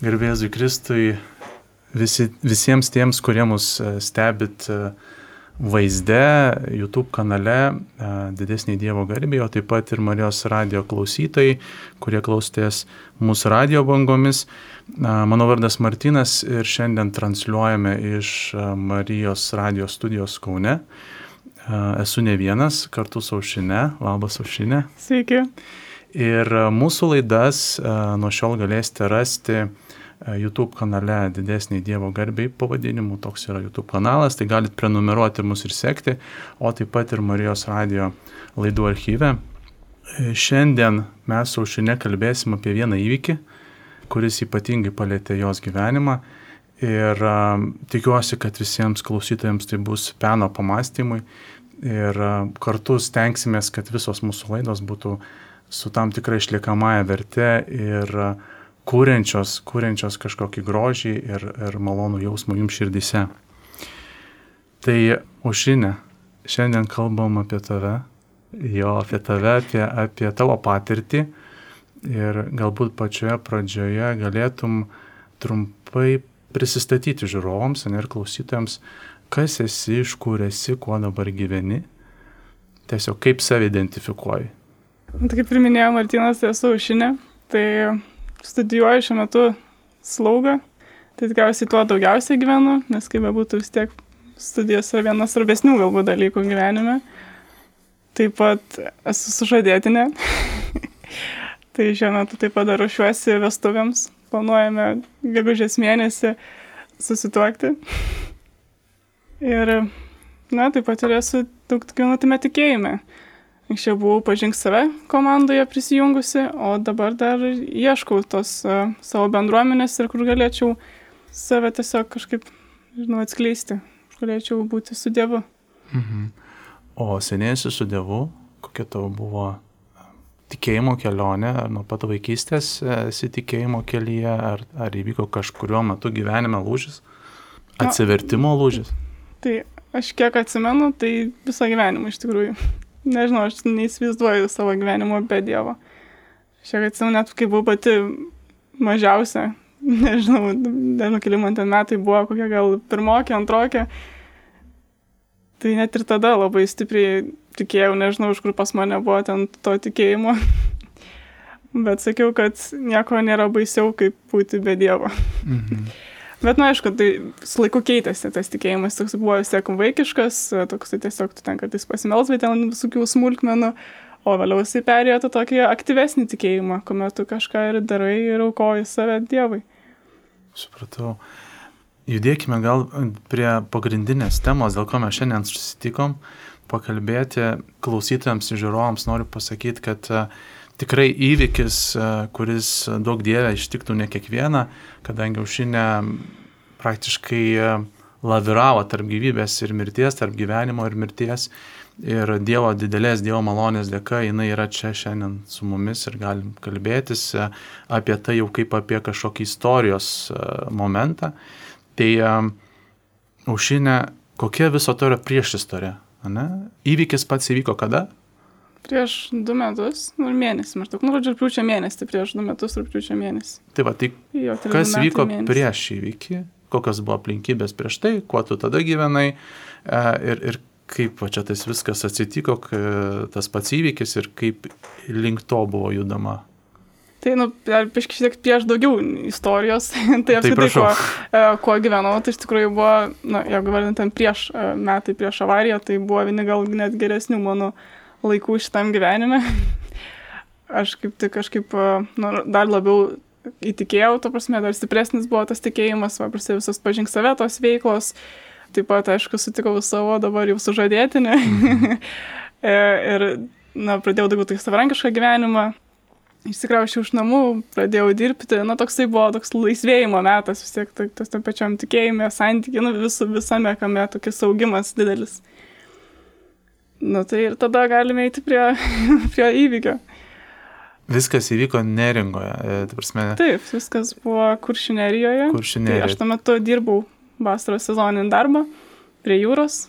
Gerbėzui Kristui, visi, visiems tiems, kurie mus e, stebit e, vaizde, YouTube kanale, e, didesniai Dievo garbė, o taip pat ir Marijos radio klausytojai, kurie klausotės mūsų radio bangomis. Mano vardas Martinas ir šiandien transliuojame iš Marijos radio studijos Kaune. Esu ne vienas, kartu su Aušinė. Labas, Aušinė. Sveiki. Ir mūsų laidas nuo šiol galėsite rasti E, YouTube kanale Didesniai Dievo garbiai pavadinimu, toks yra YouTube kanalas, tai galite prenumeruoti mus ir sekti, o taip pat ir Marijos radio laidų archyve. E, šiandien mes su Aušinė kalbėsim apie vieną įvykį, kuris ypatingai palėtė jos gyvenimą. Ir uh, tikiuosi, kad visiems klausytojams tai bus peno pamastymui ir kartu stengsimės, kad visos mūsų laidos būtų su tam tikra išliekamąją verte ir uh, kūrenčios, kūrenčios kažkokį grožį ir, ir malonų jausmą jums širdise. Tai užinė, šiandien kalbam apie tave, jo, apie tave, apie, apie tavo patirtį ir galbūt pačioje pradžioje galėtum trumpai prisistatyti žiūrovams ir klausytojams, kas esi, iš kur esi, kuo dabar gyveni, tiesiog kaip save identifikuoji. Tai kaip ir minėjo Martinas, tai esu užinė, tai studijuoju šiuo metu slaugą, tai tikriausiai tuo daugiausiai gyvenu, nes kaip bebūtų vis tiek studijos yra vienas svarbesnių galbūt dalykų gyvenime. Taip pat esu sužadėtinė. tai šiuo metu taip pat ruošiuosi vestuvėms. Planuojame gegužės mėnesį susituokti. Ir, na, taip pat ir esu daug gyvenutime tikėjime. Anksčiau buvau pažink save komandoje prisijungusi, o dabar dar ieškau tos uh, savo bendruomenės ir kur galėčiau save tiesiog kažkaip, žinau, atskleisti, kur galėčiau būti su Dievu. Mhm. O senėsi su Dievu, kokia tavo buvo tikėjimo kelionė, ar nuo pat vaikystės esi tikėjimo kelyje, ar, ar įvyko kažkurio metu gyvenime lūžis, atsivertimo lūžis? Tai aš kiek atsimenu, tai visą gyvenimą iš tikrųjų nežinau, aš neįsivaizduoju savo gyvenimo be Dievo. Šiek atsimenu, net kai buvau pati mažiausia, nežinau, nežinau, keli man ten metai buvo, kokie gal pirmokė, antrokė. Tai net ir tada labai stipriai tikėjau, nežinau, iš kur pas mane buvo ten to tikėjimo. Bet sakiau, kad nieko nėra baisiau, kaip būti be Dievo. Mhm. Bet, na, nu, aišku, tai su laiku keitėsi tas tikėjimas, toks buvo vis tiek vaikiškas, toks tai tiesiog tu ten kartais pasimelsvai ten visokių smulkmenų, o vėliau jisai perėjo tą tokį aktyvesnį tikėjimą, kuomet tu kažką ir darai ir aukoji save Dievui. Supratau. Judėkime gal prie pagrindinės temos, dėl ko mes šiandien susitikom, pakalbėti klausytojams ir žiūrovams noriu pasakyti, kad uh, tikrai įvykis, e, kuris daug dievę ištiktų ne kiekvieną, kadangi aušinė praktiškai e, laviravo tarp gyvybės ir mirties, tarp gyvenimo ir mirties. Ir Dievo didelės, Dievo malonės dėka jinai yra čia šiandien su mumis ir galim kalbėtis e, apie tai jau kaip apie kažkokį istorijos momentą. Tai aušinė, kokia viso to yra prieš istorija? Įvykis pats įvyko kada? Prieš du metus, nu, mėnesį maždaug, nu, žodžiu, rūpiučio mėnesį, prieš du metus rūpiučio mėnesį. Tai va, tai jo, tai kas vyko mėnesį. prieš įvykį, kokios buvo aplinkybės prieš tai, kuo tu tada gyvenai e, ir, ir kaip va, čia tas viskas atsitiko, tas pats įvykis ir kaip link to buvo judama. Tai, nu, prieš šiek tiek prieš daugiau istorijos, tai, tai apskritai, kuo, e, kuo gyvenau, tai iš tikrųjų buvo, na, jeigu vardintam prieš e, metai, prieš avariją, tai buvo vieni gal net geresnių mano laikų šitam gyvenime. Aš kaip tik kažkaip nu, dar labiau įtikėjau, to prasme, dar stipresnis buvo tas tikėjimas, va, prasidėjo visos pažink save tos veiklos. Taip pat, aišku, sutikau savo dabar jau sužadėtinę. E, ir, na, pradėjau daugiau tai savarankišką gyvenimą. Išsikraušiau iš namų, pradėjau dirbti, na, toksai buvo toks laisvėjimo metas, vis tiek tas tam pačiam tikėjime, santykiai, nu, vis, visame kame, tokis augimas didelis. Nu tai ir tada galime eiti prie, prie įvykio. Viskas įvyko neringoje. E, prasme... Taip, viskas buvo kuršinerijoje. Kuršinerijoje. Tai aš tuo metu dirbau vasaros sezoninį darbą prie jūros.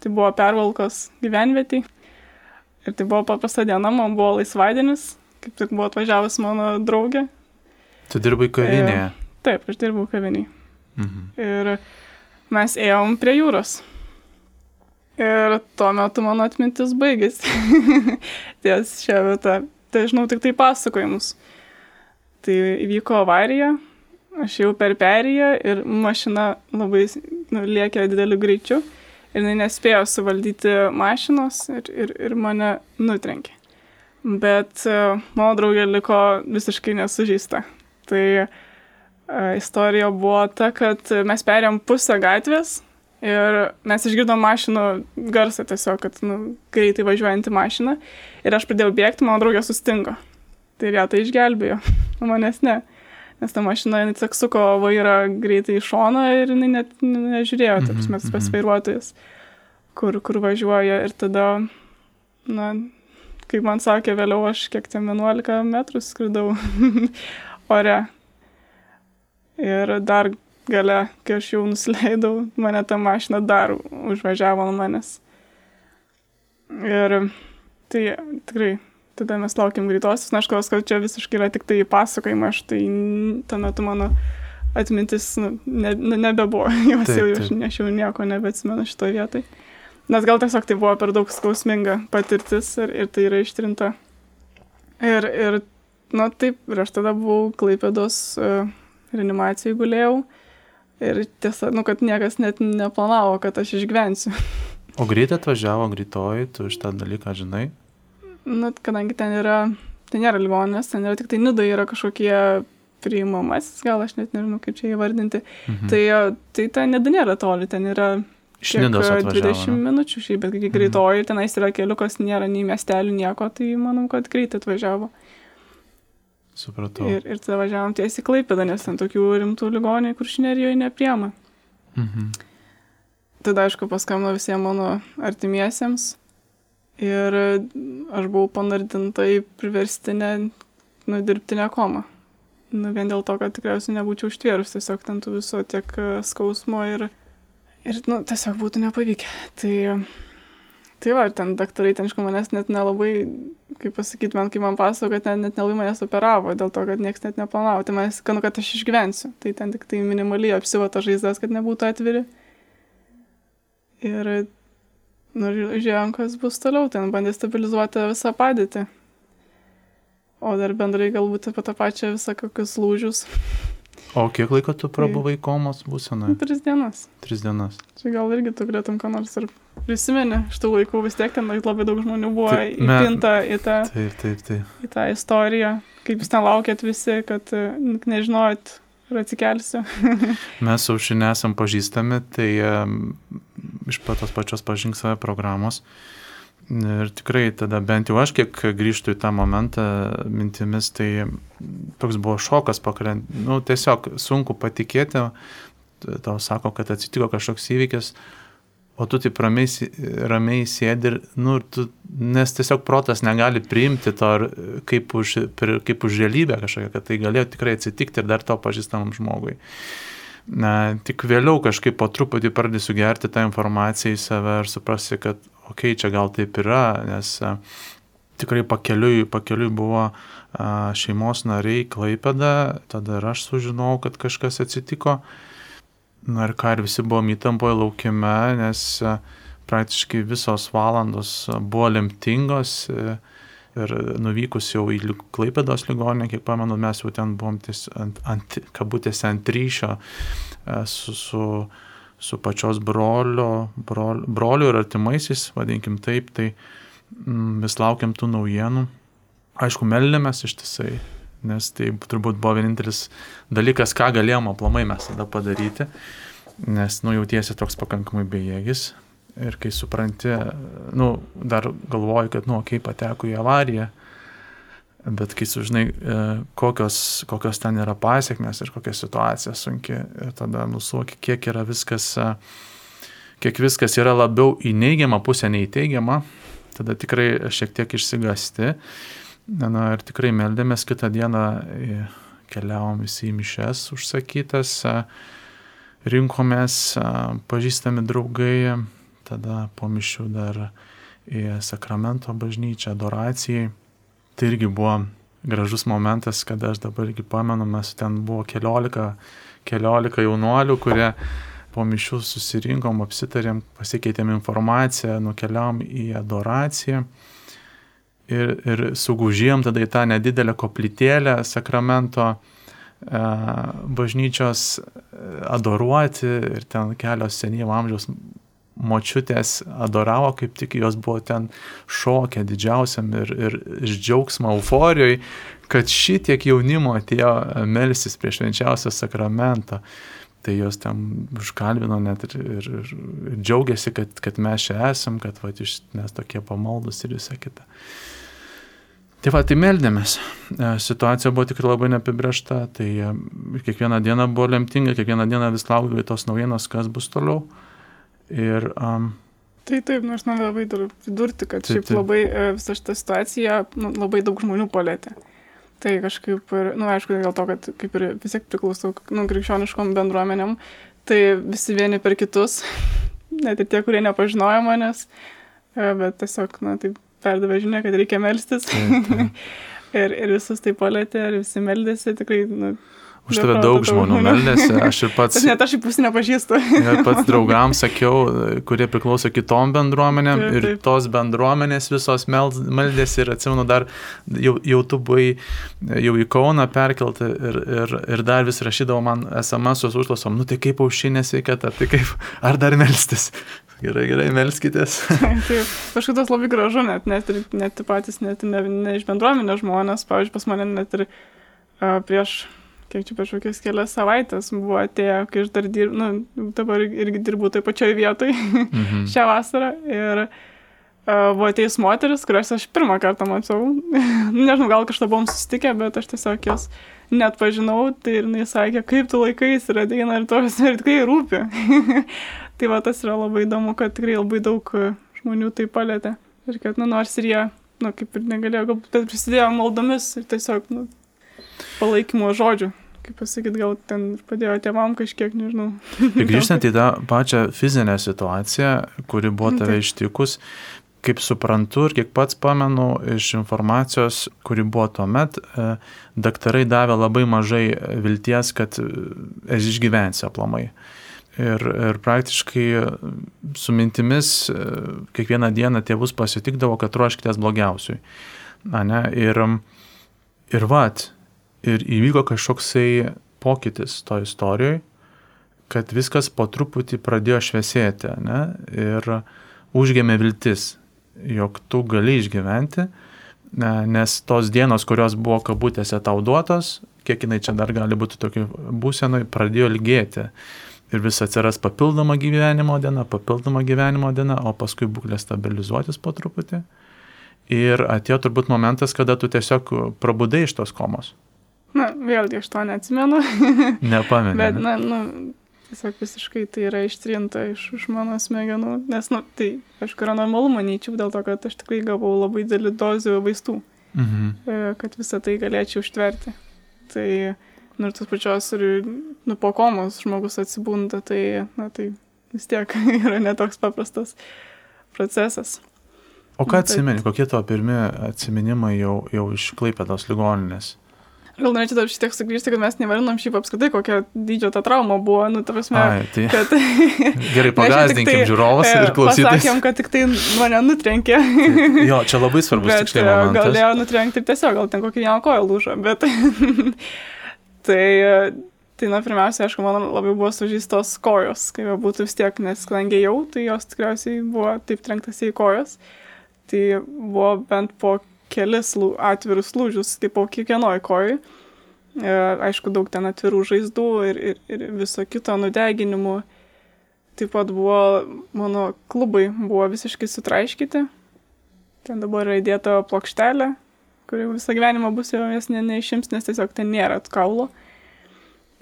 Tai buvo pervalkos gyvenvietį. Ir tai buvo paprasta diena, man buvo laisvadienis, kaip tik buvo atvažiavus mano draugė. Tu dirbai kavinėje? E, Taip, aš dirbau kaviniai. Mhm. Ir mes ėjom prie jūros. Ir tuo metu mano atmintis baigėsi. Ties šią vietą. Tai žinau tik tai pasakojimus. Tai įvyko avarija, aš jau per perėją ir mašina labai nu, lėkė dideliu greičiu ir jinai nespėjo suvaldyti mašinos ir, ir, ir mane nutrenkė. Bet uh, mano draugė liko visiškai nesužįsta. Tai uh, istorija buvo ta, kad mes perėjom pusę gatvės ir mes išgirdom mašinų garsą tiesiog, kad nu, greitai važiuojanti mašina ir aš pradėjau bėgti, mano draugė sustingo. Tai ją tai išgelbėjo, manęs ne. Nes ta mašina, jinai tiesiog suko vairą greitai į šoną ir jinai net nežiūrėjo, tas mes pas vairuotojas, kur, kur važiuoja. Ir tada, na, kaip man sakė vėliau, aš kiek ten 11 metrų skridau ore. Ir dar gale, kai aš jau nusileidau, mane ta mašina dar užvažiavo nuo manęs. Ir tai tikrai tada mes laukiam greitosios, na aš kalbas, kad čia visiškai yra tik tai pasakojimai, aš tai tuo metu mano atmintis nu, ne, ne, nebebuvo, jos taip, jau aš, jau nieko nebeatsimenu šitoje vietoje. Nes gal tiesiog tai buvo per daug skausminga patirtis ir, ir tai yra ištrinta. Ir, ir na taip, ir aš tada buvau Klaipėdos uh, reanimacijai gulėjau. Ir tiesa, nu, kad niekas net neplanavo, kad aš išgyvensiu. O greitai atvažiavo greitoji, tu šitą dalyką žinai? nu, kadangi ten yra, ten nėra ligoninės, ten yra tik tai nidai yra kažkokie priimamasis, gal aš net nežinau, kaip čia įvardinti. Mhm. Tai, tai ta nida nėra toli, ten yra Iš Nidos 20 minučių šiaip, bet kai greitoji, mhm. tenais yra keliukas, nėra nei miestelių, nieko, tai manau, kad greitai atvažiavo. Supratau. Ir, ir tada važiavom tiesiai klaipėdą, nes ten tokių rimtų ligonių kuršinerijoje nepriema. Mhm. Tada, aišku, paskambino visiems mano artimiesiems Ir aš buvau panardinta į priverstinę, nu, dirbtinę komą. Nu, vien dėl to, kad tikriausiai nebūčiau užtvėrus tiesiog ten tų viso tiek e, skausmo ir, ir nu, tiesiog būtų nepavykę. Tai, tai va, ten daktarai ten iš manęs net nelabai, kaip pasakyti, man, kai man pasako, kad ten net nelabai manęs operavo, dėl to, kad niekas net neplanavo. Tai manęs, kad, nu, kad aš išgyvensiu. Tai ten tik tai minimaliai apsivata žaizdas, kad nebūtų atviri. Ir Nu žiūrėjom, kas bus toliau, ten bandė stabilizuoti visą padėtį. O dar bendrai galbūt apie tą pačią visą kokius lūžius. O kiek laiko tu prabuvai komos būsenoje? Tris dienas. Tris dienas. Čia gal irgi tu galėtum ką nors ir prisimeni. Iš tų laikų vis tiek ten labai daug žmonių buvo taip, įpinta į tą, taip, taip, taip. į tą istoriją. Kaip jūs ten laukėt visi, kad nežinojot, ir atsikelsiu. Mes su šiandien esam pažįstami, tai um, iš tos pačios pažink save programos. Ir tikrai tada bent jau aš kiek grįžtų į tą momentą mintimis, tai toks buvo šokas pakrent. Nu, tiesiog sunku patikėti, tau sako, kad atsitiko kažkoks įvykis, o tu taip ramiai, ramiai sėdi ir, nu, tu, nes tiesiog protas negali priimti to kaip už, kaip už realybę kažkokią, kad tai galėjo tikrai atsitikti ir dar to pažįstamam žmogui. Na, tik vėliau kažkaip po truputį pradėsiu gerti tą informaciją į save ir suprasti, kad, okei, okay, čia gal taip yra, nes a, tikrai pakeliui, pakeliui buvo a, šeimos nariai klaipėda, tada ir aš sužinojau, kad kažkas atsitiko. Na ir ką, ir visi buvom įtampoje laukime, nes e, praktiškai visos valandos buvo lemtingos e, ir nuvykus jau į Klaipėdos ligoninę, kiek pamenu, mes jau ten buvom ties, ant, ant kabutėse ant ryšio e, su, su, su pačios brolio, brol, broliu ir artimaisiais, vadinkim taip, tai mm, vis laukiam tų naujienų. Aišku, meldėmės ištisai, nes tai turbūt buvo vienintelis dalykas, ką galėjom aplamai mes tada padaryti, nes, nu, jautiesi toks pakankamai bejėgis ir kai supranti, nu, dar galvoji, kad, nu, kai pateko į avariją, bet kai sužinai, e, kokios, kokios ten yra pasiekmes ir kokia situacija sunki, ir tada nusuoki, kiek yra viskas, e, kiek viskas yra labiau į neigiamą pusę nei į teigiamą, tada tikrai šiek tiek išsigasti. Na ir tikrai meldėmės kitą dieną, keliavom visi į mišes užsakytas, rinkomės, pažįstami draugai, tada po mišių dar į sakramento bažnyčią, adoracijai. Tai irgi buvo gražus momentas, kada aš dabar irgi pamenu, mes ten buvo keliolika, keliolika jaunuolių, kurie po mišių susirinkom, apsitarėm, pasikeitėm informaciją, nukeliavom į adoraciją ir, ir sugužėjom tada į tą nedidelę koplytėlę sakramento e, bažnyčios e, adoruoti ir ten kelios senyvo amžiaus močiutės adoravo, kaip tik jos buvo ten šokę didžiausiam ir, ir iš džiaugsmo euforijoje, kad šitiek jaunimo atėjo melsis prieš švenčiausią sakramentą. Tai jos ten užkalbino net ir, ir, ir, ir džiaugiasi, kad, kad mes čia esam, kad va, mes tokie pamaldus ir visa kita. Tai va, tai meldėmės. E, situacija buvo tikrai labai neapibriešta, tai e, kiekvieną dieną buvo lemtinga, kiekvieną dieną vis laukdavai tos naujienos, kas bus toliau. Ir, um, Tai taip, nu, noriu labai pridurti, kad taip, šiaip taip. labai e, visą šitą situaciją nu, labai daug žmonių palėtė. Tai kažkaip, ir, nu, aišku, dėl to, kad kaip ir vis tiek priklausau nu, krikščioniškom bendruomenėm, tai visi vieni per kitus, net ir tie, kurie nepažinojo manęs, bet tiesiog, na, taip perdavė žinia, kad reikia melstis. Taip. ir, ir visus tai palėtė, ir visi meldėsi, tikrai, nu, Už tave daug žmonių meldėsi, aš ir pats. Net aš į pusę nepažįstu. Net pats draugams sakiau, kurie priklauso kitom bendruomenėm taip, ir taip. tos bendruomenės visos meldėsi ir atsimenu dar, jau, jau tu buvai jau į Kauną perkelti ir, ir, ir dar vis rašydavo man SMS-us užklausom, nu tai kaip aušinė sveikata, tai kaip, ar dar melstis. Gerai, gerai, melskitės. Taip, kažkaip tas labai gražu, net, net, net patys, net ne, ne iš bendruomenės žmonės, pavyzdžiui, pas mane net ir uh, prieš kiek čia prieš kokias kelias savaitės buvo atėję, kai aš dar dirbu, nu, dabar irgi dirbu toj pačioj vietoj mhm. šią vasarą. Ir uh, buvo atėjus moteris, kurias aš pirmą kartą mačiau. Nežinau, gal kažkada buvom susitikę, bet aš tiesiog jos net pažinau. Tai ir jis sakė, kaip tu laikais ir ateina ir tos ir tikrai rūpi. tai va tas yra labai įdomu, kad tikrai labai daug žmonių tai palėtė. Ir kad, nu, nors ir jie, nu, kaip ir negalėjo, galbūt prisidėjo maldomis ir tiesiog, nu, palaikymo žodžių kaip pasakyti, gal ten padėjo tėvam kažkiek, nežinau. Ir grįžtant į tą pačią fizinę situaciją, kuri buvo tave ištikus, kaip suprantu ir kiek pats pamenu iš informacijos, kuri buvo tuo met, e, daktarai davė labai mažai vilties, kad e, esi išgyvensi aplamai. Ir, ir praktiškai su mintimis e, kiekvieną dieną tėvus pasitikdavo, kad ruoškitės blogiausiui. Na, ne, ir, ir vat, Ir įvyko kažkoksai pokytis to istorijoje, kad viskas po truputį pradėjo šviesėti, ne? ir užgėmė viltis, jog tu gali išgyventi, ne? nes tos dienos, kurios buvo kabutėse tau duotos, kiek jinai čia dar gali būti tokiu būsenui, pradėjo ilgėti. Ir vis atsiras papildoma gyvenimo diena, papildoma gyvenimo diena, o paskui būklė stabilizuotis po truputį. Ir atėjo turbūt momentas, kada tu tiesiog prabudai iš tos komos. Na, vėlgi aš to neatsimenu. Nepamenu. Bet, na, nu, tiesiog visiškai tai yra ištrinta iš, iš mano smegenų, nes, nu, tai, aišku, yra normalu, manyčiau, dėl to, kad aš tikrai gavau labai didelį dozių vaistų, mhm. E, kad visą tai galėčiau užtverti. Tai, nu, ir tas pačios ir, nu, po komos žmogus atsibunda, tai, na, tai vis tiek yra netoks paprastas procesas. O ką atsimeni, kokie tavo pirmi atsiminimai jau, jau iš Klaipėdos ligoninės? Gal norėčiau dar šitiek sugrįžti, kad mes nevarinom šiaip apskritai, kokia dydžio ta trauma buvo, nu, ta prasme, Ai, tai... kad... Gerai, pagazdinkim tai, žiūrovus ir e, klausytis. Sakėm, kad tik tai mane nutrenkė. tai, jo, čia labai svarbus tiksliai e, momentas. Galėjo nutrenkti ir tiesiog, gal ten kokį vieną koją lūžo, bet... tai, tai, na, pirmiausia, aišku, man labai buvo sužįstos kojos, kai jau būtų vis tiek, nes kadangi jau, tai jos tikriausiai buvo taip trenktas į kojas. Tai buvo bent po kelis atvirus lūžius, taip po kiekvienoj kojai. E, aišku, daug ten atvirų žaizdų ir, ir, ir viso kito nudeginimų. Taip pat buvo, mano klubai buvo visiškai sutraiškyti. Ten dabar yra įdėta plokštelė, kuri visą gyvenimą bus jau jas ne, neišims, nes tiesiog ten nėra kaulo.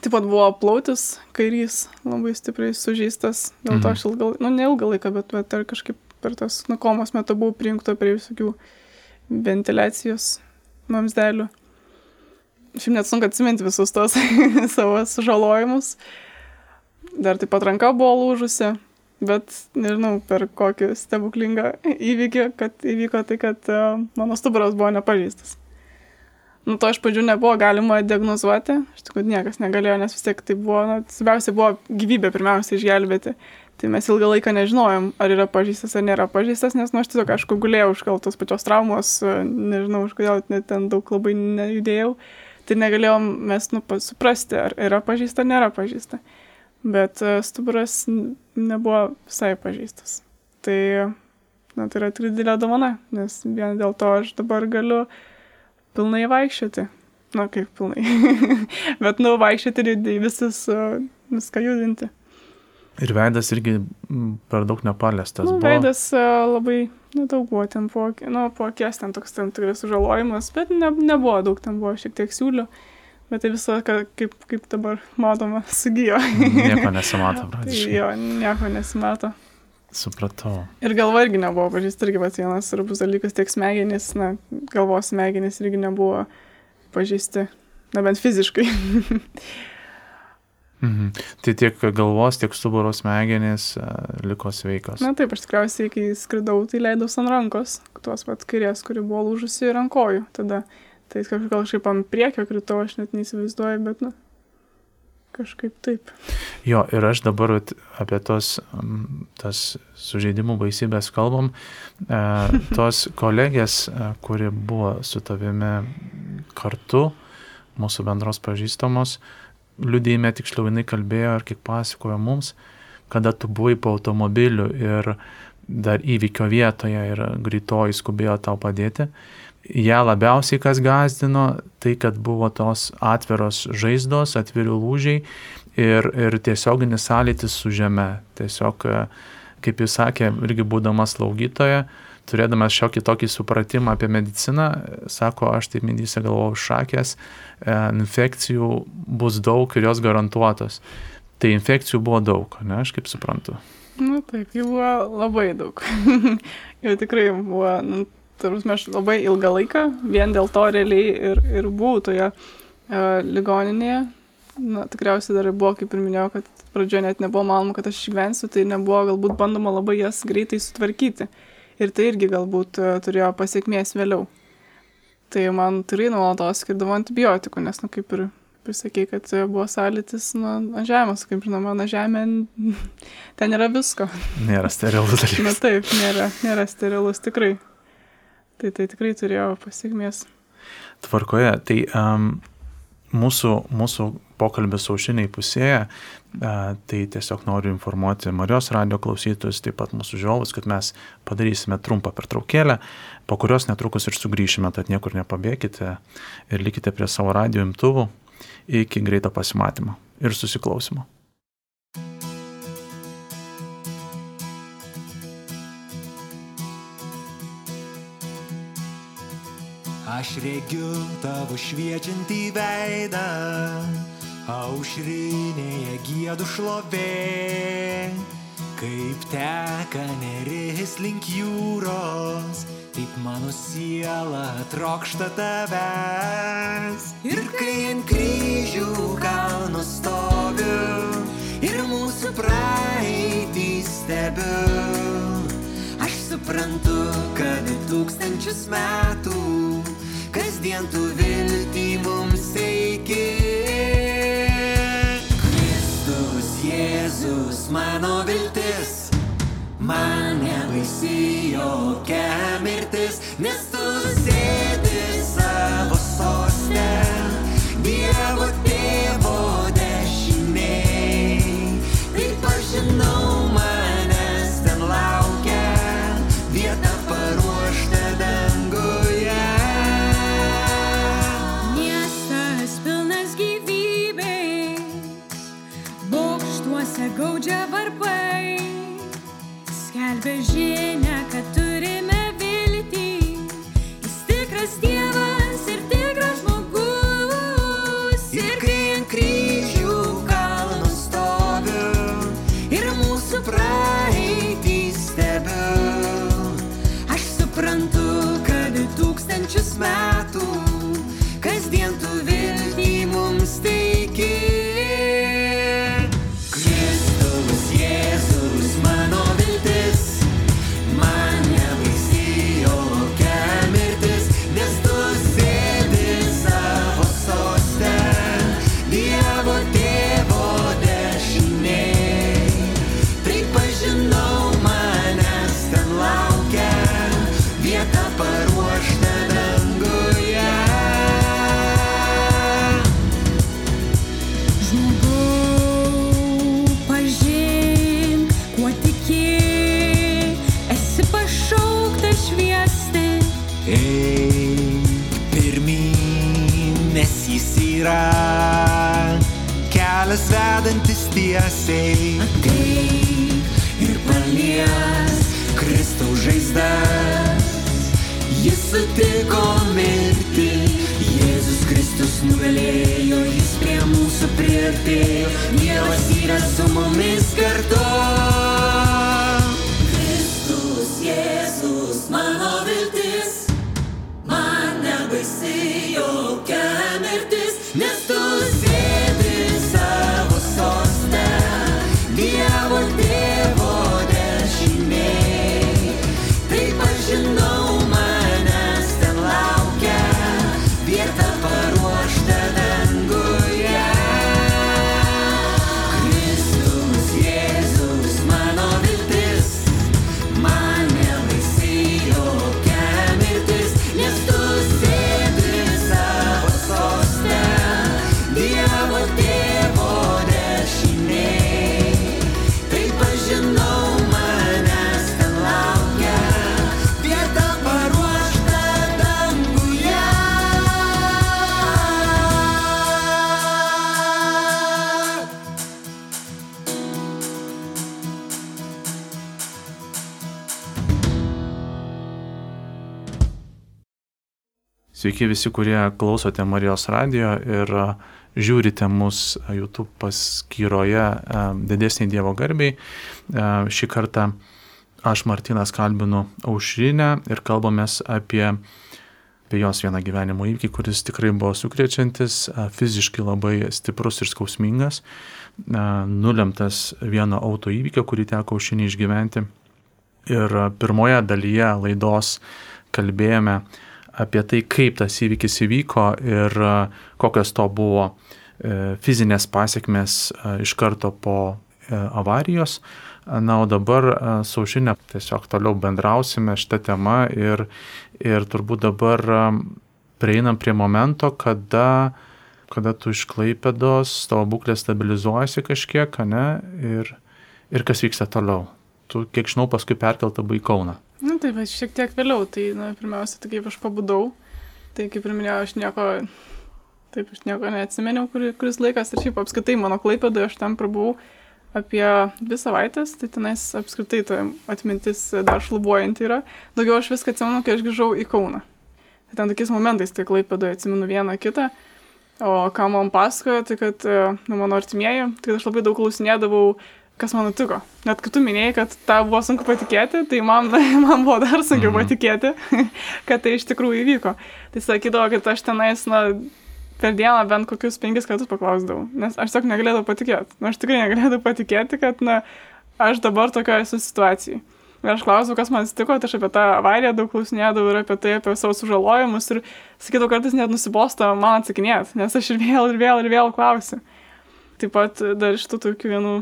Taip pat buvo plautis, kairys, labai stipriai sužeistas, dėl mhm. to aš ilgą, nu ne ilgą laiką, bet, bet ir kažkaip per tas nukomos metu buvau prijungta prie visokių uh, ventiliacijos mamsdelių. Šiaip net sunku atsiminti visus tos savo sužalojimus. Dar taip pat ranka buvo lūžusi, bet nežinau per kokį stebuklingą įvykį, kad įvyko tai, kad uh, mano stuburas buvo nepažįstas. Nu, to iš pradžių nebuvo galima diagnozuoti, iš tikrųjų niekas negalėjo, nes vis tiek tai buvo, na, svarbiausia buvo gyvybė pirmiausia išgelbėti. Tai mes ilgą laiką nežinojom, ar yra pažįstas ar nėra pažįstas, nes, nu, aš tiesiog, aišku, gulėjau už tos pačios traumos, nežinau, už kodėl net ten daug labai nejudėjau, tai negalėjom mes, nu, suprasti, ar yra pažįsta nėra pažįsta. Bet e, stuburas nebuvo visai pažįstas. Tai, na, tai yra tikrai didelė dovana, nes vien dėl to aš dabar galiu pilnai vaikščioti. Na, kaip pilnai. Bet, nu, vaikščioti ir visus, viską judinti. Ir veidas irgi per daug nepaliestas. Nu, buvo. veidas labai nedaug buvo, ten buvo, nu, po akies ten toks tam tikras sužalojimas, bet ne, nebuvo daug, ten buvo šiek tiek siūlių. Bet tai visą, kaip, kaip dabar matoma, sugijo. nieko nesimato, tai praktiškai. jo, nieko nesimato. Supratau. Ir galva irgi nebuvo pažįsta, irgi pats vienas svarbus dalykas, tiek smegenys, na, galvos smegenys irgi nebuvo pažįsti, na bent fiziškai. mhm. Tai tiek galvos, tiek stuburo smegenys uh, liko sveikos. Na taip, aš tikriausiai, kai skridau, tai leidau ant rankos, tuos pat kairės, kuri buvo lūžusi kojų. Tada, tai kažkaip ant priekio kritau, aš net neįsivaizduoju, bet, na, Kažkaip taip. Jo, ir aš dabar apie tos, tas sužeidimų baisybės kalbam. E, tos kolegės, e, kuri buvo su tavimi kartu, mūsų bendros pažįstamos, liudėjime tiksliau jinai kalbėjo ir kiek pasakojo mums, kada tu buvai po automobiliu ir dar įvykio vietoje ir greitoji skubėjo tau padėti ją labiausiai kas gazdino, tai kad buvo tos atviros žaizdos, atviri lūžiai ir, ir tiesioginis sąlytis su žeme. Tiesiog, kaip jis sakė, irgi būdamas slaugytoja, turėdamas šiokį tokį supratimą apie mediciną, sako, aš taip mintysi galvojau šakės, e, infekcijų bus daug ir jos garantuotos. Tai infekcijų buvo daug, ne, aš kaip suprantu. Na nu, taip, jų buvo labai daug. jau tikrai buvo, nu, tarsi aš labai ilgą laiką, vien dėl to realiai ir, ir buvau toje e, ligoninėje. Na, tikriausiai dar buvo, kaip ir minėjau, kad pradžioje net nebuvo manoma, kad aš išgyvensiu, tai nebuvo galbūt bandoma labai jas greitai sutvarkyti. Ir tai irgi galbūt e, turėjo pasiekmės vėliau. Tai man tikrai nuolatos skirdavo antibiotikų, nes, nu, kaip ir pasakė, kad buvo sąlytis nu, ant žemės, kaip žinoma, na žemė, ten yra visko. Nėra sterilus dalykas. Na taip, nėra, nėra sterilus tikrai. Tai tai tikrai turėjo pasiekmės. Tvarkoje, tai um, mūsų, mūsų pokalbis aušiniai pusėje, tai tiesiog noriu informuoti Marijos radio klausytojus, taip pat mūsų žiūrovus, kad mes padarysime trumpą pertraukėlę, po kurios netrukus ir sugrįšime, tad niekur nepabėkite ir likite prie savo radio imtuvų iki greito pasimatymo ir susiklausimo. Aš regiu tavo šviečiantį veidą, aušrinėje gėdų šlovė. Kaip teka neris link jūros, taip mano siela trokšta tavęs. Ir kai ant kryžių kalno stoviu ir mūsų praeitį stebiu, aš suprantu, kad tūkstančius metų podcast. Sveiki visi, kurie klausote Marijos radio ir a, žiūrite mus a, YouTube paskyroje a, Didesniai Dievo garbiai. Šį kartą aš Martinas kalbinu Aušrinę ir kalbamės apie, apie jos vieną gyvenimo įvykį, kuris tikrai buvo sukrečiantis, fiziškai labai stiprus ir skausmingas, nulemtas vieno auto įvykio, kurį teko Aušrinį išgyventi. Ir pirmoje dalyje laidos kalbėjome apie tai, kaip tas įvykis įvyko ir a, kokios to buvo e, fizinės pasiekmes a, iš karto po e, avarijos. Na, o dabar a, su Aušinė tiesiog toliau bendrausime šitą temą ir, ir turbūt dabar prieinam prie momento, kada, kada tu iš Klaipėdos, tavo būklė stabilizuojasi kažkiek, ne, ir, ir kas vyksta toliau. Tu, kiek žinau, paskui perkelta į Kauną. Na taip, bet šiek tiek vėliau, tai na, pirmiausia, tai kaip aš pabudau, tai kaip ir minėjau, aš nieko, taip, aš nieko neatsimeniau, kur, kuris laikas ir šiaip apskritai mano klaipėdoje aš ten prabuvau apie dvi savaitės, tai tenais apskritai ta atmintis dar šlubuojanti yra. Daugiau aš viską atsimenu, kai aš grįžau į Kauną. Tai ten tokiais momentais, tai klaipėdoje atsimenu vieną kitą. O ką man pasakojo, tai kad e, nu, mano artimieji, tai aš labai daug klausinėdavau, kas man nutiko. Net kai tu minėjai, kad tą buvo sunku patikėti, tai man, man buvo dar sunkiau Mhm. patikėti, kad tai iš tikrųjų įvyko. Tai sakydavo, kad aš tenais, na, per dieną bent kokius penkis kartus paklausdavau, nes aš tiesiog negalėdavau patikėti. Nu, aš tikrai negalėdavau patikėti, kad, na, aš dabar tokioje esu situacijoje. Ir aš klausau, kas man atsitiko, tai aš apie tą avariją daug klausinėdavau ir apie tai, apie savo sužalojimus ir sakydavau, kartais net nusibosta man atsakinėti, nes aš ir vėl, ir vėl, ir vėl klausiu. Taip pat dar iš tų tokių vienų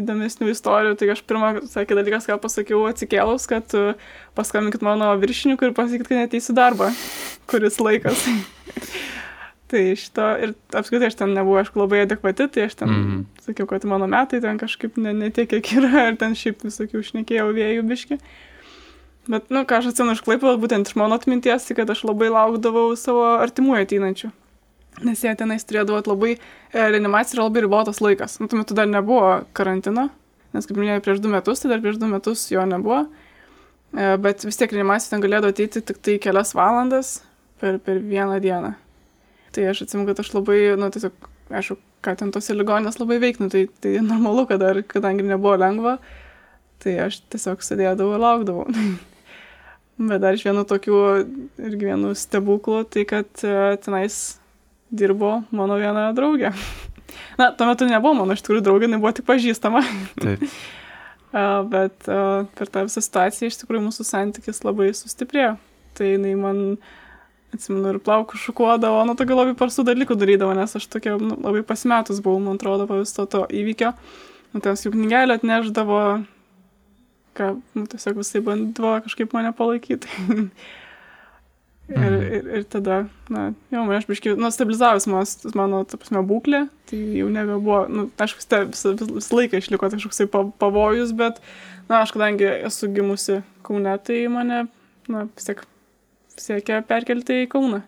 įdomesnių istorijų, tai aš pirmą, sakė dalykas, ką pasakiau atsikėlus, kad uh, paskambinkit mano viršininkui ir pasakykit, kad neteisiu darbą, kuris laikas. tai šito ir apskritai aš ten nebuvau, aišku, labai adekvati, tai aš ten mm. -hmm. sakiau, kad mano metai ten kažkaip ne, ne tiek, kiek yra, ir ten šiaip visokių šnekėjau vėjų biški. Bet, nu, ką aš atsimenu iš klaipėdos, būtent iš mano atminties, tai kad aš labai laukdavau savo artimųjų ateinančių. Nes jie tenais turėdavo labai, e, reanimacija yra labai ribotas laikas. Nu, tuo metu dar nebuvo karantino, nes kaip minėjau, prieš du metus, tai dar prieš du metus jo nebuvo. E, Bet vis tiek reanimacija ten galėdavo ateiti tik tai kelias valandas per, per vieną dieną. Tai aš atsimenu, kad aš labai, nu, tiesiog, aišku, ką ten tose ligonės labai veiknu, tai, tai normalu, kad dar, kadangi nebuvo lengva, tai aš tiesiog sėdėdavau ir laukdavau. Bet dar iš vienų tokių irgi vienų stebuklų, tai kad e, tenais dirbo mano viena draugė. Na, tuo metu nebuvo mano iš tikrųjų draugė, jinai buvo tik pažįstama. Taip. Bet per tą visą situaciją iš tikrųjų mūsų santykis labai sustiprėjo. Tai jinai man atsimenu, ir plaukus šukuodavo, nu, tokių labai parstų dalykų darydavo, nes aš tokia nu, labai pasimetus buvau, man atrodo, po viso to įvykio. Nu, ten jau knygelę atneždavo, ką, nu, tiesiog visai bandydavo kažkaip mane palaikyti. ir, Mhm. ir, ir tada, na, jau man aš biškai, nu, stabilizavus mano, mano, ta prasme, būklė, tai jau nebebuvo, nu, aišku, vis, vis, vis, vis laiką išliko kažkoksai pa- pavojus, bet, na, aš kadangi esu gimusi Kaune, tai mane, na, vis tiek siekia perkelti į Kauną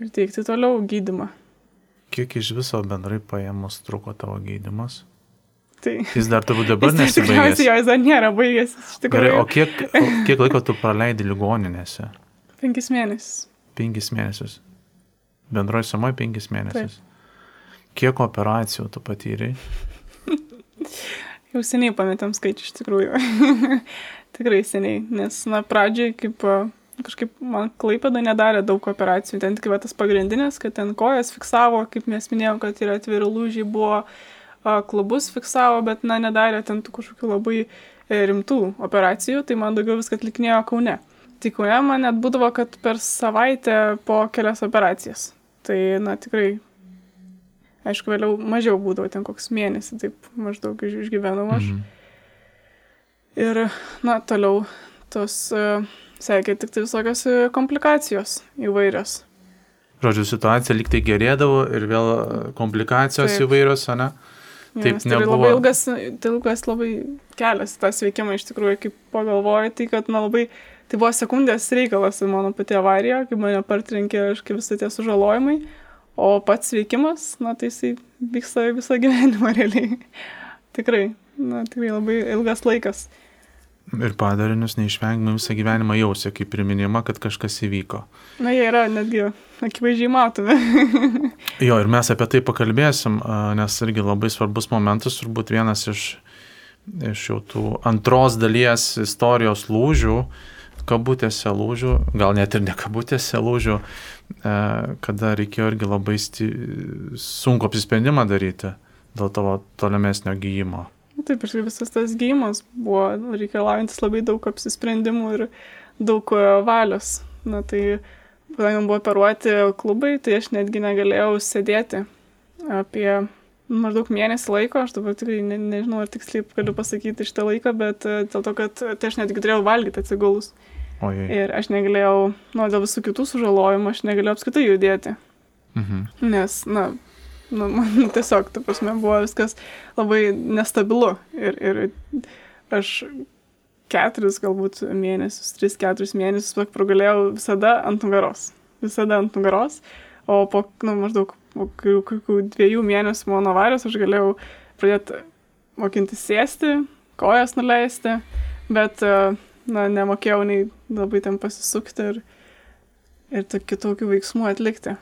ir teikti toliau gydimą. Kiek iš viso bendrai paėmus truko tavo gydimas? Tai Jis dar turbūt dabar Jis nesibaigęs. Tikriausiai jo jis dar nėra baigęs. Gerai, o kiek, o kiek laiko tu praleidai ligoninėse? Penkis mėnesius. Penkis mėnesius. Bendroji suma penkis mėnesius. Kiek operacijų tu patyrei? Jau seniai pametėm skaičių iš tikrųjų. Tikrai seniai, nes, na, pradžiai kaip kažkaip man klaipėda nedarė daug operacijų. Ten tik va tas pagrindinės, kad ten kojas fiksavo, kaip mes minėjom, kad yra atviri lūžiai, buvo klubus fiksavo, bet, na, nedarė ten tų kažkokių labai e, rimtų operacijų, tai man daugiau viską atlikinėjo Kaune. Tai Kaune man net būdavo, kad per savaitę po kelias operacijas. Tai, na, tikrai Aišku, vėliau mažiau būdavo, ten koks mėnesį, taip maždaug iš- išgyvenau aš. Mhm. Ir, na, toliau tos uh, sekė tik tai visokios e, komplikacijos įvairios. Žodžiu, situacija lyg tai gerėdavo ir vėl komplikacijos Taip. įvairios, ne? Taip tai nebuvo. labai ilgas, tai ilgas labai kelias į tą sveikimą iš tikrųjų, kaip pagalvoju, tai kad, na, labai, tai buvo sekundės reikalas mano pati avarija, kai mane partrenkė, aš kaip visą tie sužalojimai, o pats sveikimas, na, tai jisai vyksta visą gyvenimą realiai. tikrai, na, tikrai labai ilgas laikas. Ir padarinius neišvengiamai visą gyvenimą jausia, kaip priminimą, kad kažkas įvyko. Na, jie yra netgi akivaizdžiai matomi. Jo, ir mes apie tai pakalbėsim, nes irgi labai svarbus momentas, turbūt vienas iš, iš jau tų antros dalies istorijos lūžių, kabutėse lūžių, gal net ir ne kabutėse lūžių, e, kada reikėjo irgi labai sti... sunku apsisprendimą daryti dėl tavo tolimesnio gyjimo. Taip, ir visas tas gyjimas buvo reikalaujantis labai daug apsisprendimų ir daug e, valios. Na tai, kadangi man buvo operuoti klubai, tai aš netgi negalėjau sėdėti apie maždaug mėnesį laiko, aš dabar tikrai ne, nežinau, ar tiksliai galiu pasakyti šitą laiką, bet e, dėl to, kad tai aš netgi turėjau valgyti atsigulus. Ojai. Ir aš negalėjau, nu, dėl visų kitų sužalojimų, aš negalėjau apskritai judėti. Mhm. Nes, na, nu, man tiesiog, ta prasme, buvo viskas labai nestabilu. Ir, ir aš keturis galbūt mėnesius, tris, keturis mėnesius pragalėjau visada ant nugaros. Visada ant nugaros. O po, nu, maždaug po kokių dviejų mėnesių mano avarijos aš galėjau pradėti mokinti sėsti, kojas nuleisti, bet, na, nemokėjau nei labai ten pasisukti ir, ir tok- kitokių veiksmų atlikti.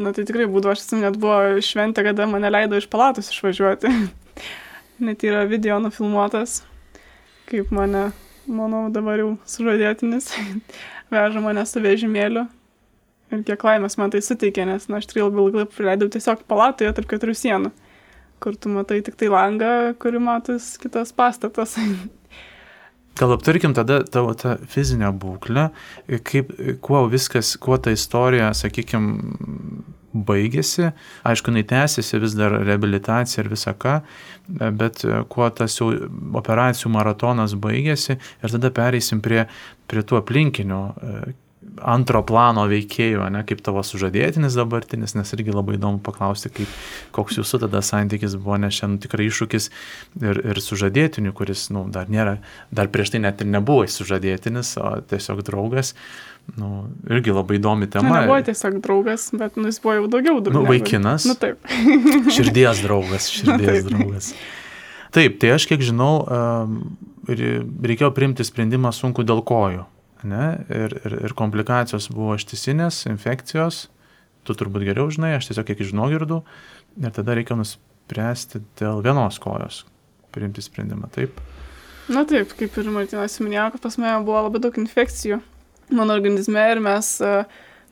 Na tai tikrai būdavo, aš atsimenu, net buvo šventė, kada mane leido iš palatos išvažiuoti. net yra video nufilmuotas, kaip mane, manau, dabar jau sužadėtinis veža mane su vežimėliu. Ir kiek laimės man tai suteikė, nes, na, aš tikrai labai ilgai praleidau tiesiog palatoje tarp keturių sienų, kur tu matai tik tai langą, kuri matos kitas pastatas. Gal aptarkim tada tavo tą fizinę būklę, kaip, kuo viskas, kuo ta istorija, sakykime, baigėsi. Aišku, jinai tęsiasi vis dar reabilitacija ir visa ką, bet kuo tas jau operacijų maratonas baigėsi ir tada pereisim prie, prie tų aplinkinių antro plano veikėjų, ne, kaip tavo sužadėtinis dabartinis, nes irgi labai įdomu paklausti, kaip, koks jūsų tada santykis buvo, nes šiandien tikrai iššūkis ir, ir sužadėtiniu, kuris, na, nu, dar nėra, dar prieš tai net ir nebuvo sužadėtinis, o tiesiog draugas, nu, irgi labai įdomi Na, tema. nebuvo tiesiog draugas, bet nu, jis buvo jau daugiau Nu, draugas. vaikinas. Nu taip. Širdies draugas, širdies Taip. draugas. Taip, tai aš kiek žinau, re- reikėjo priimti sprendimą sunku dėl kojų. Ne? Ir, ir, ir komplikacijos buvo ištisinės, infekcijos. Tu turbūt geriau žinai, aš tiesiog kiek žinau girdų. Ir tada reikia nuspręsti dėl vienos kojos. Priimti sprendimą, taip. Na taip, kaip ir Martinas minėjo, kad pas mane buvo labai daug infekcijų mano organizme ir mes,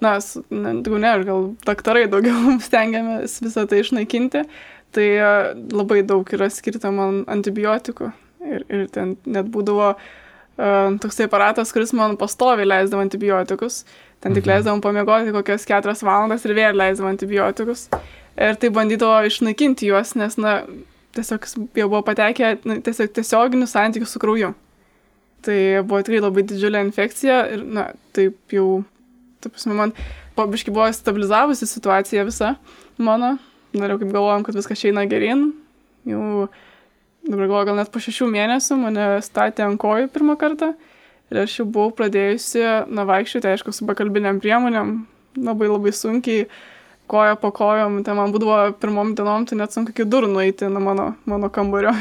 na, daugiau ne, aš gal daktarai daugiau stengiamės visą tai išnaikinti, tai e, labai daug yra skirta man antibiotikų ir, ir ten net būdavo uh, toksai aparatas, kuris man pastoviai leisdavo antibiotikus. Ten tik leisdavom pamiegoti kokias keturias valandas ir vėl leisdavom antibiotikus. Ir tai bandydavo išnaikinti juos, nes, na, tiesiog jau buvo patekę tiesiog tiesioginių santykių su krauju. Tai buvo tikrai labai didžiulė infekcija ir, na, taip jau, taip prasme, man pabiškai buvo stabilizavusi situacija visa mano. Norėjau kaip galvojom, kad viskas eina gerin. Jau dabar galvoju, gal net po šešių mėnesių mane statė ant kojų pirmą kartą. Ir aš jau buvau pradėjusi, na, vaikščioti, aišku, su pakalbiniam priemonėm, labai labai sunkiai, koja po kojom, tai man būdavo pirmom dienom, tai net sunku iki durų nueiti nuo mano, mano kambario.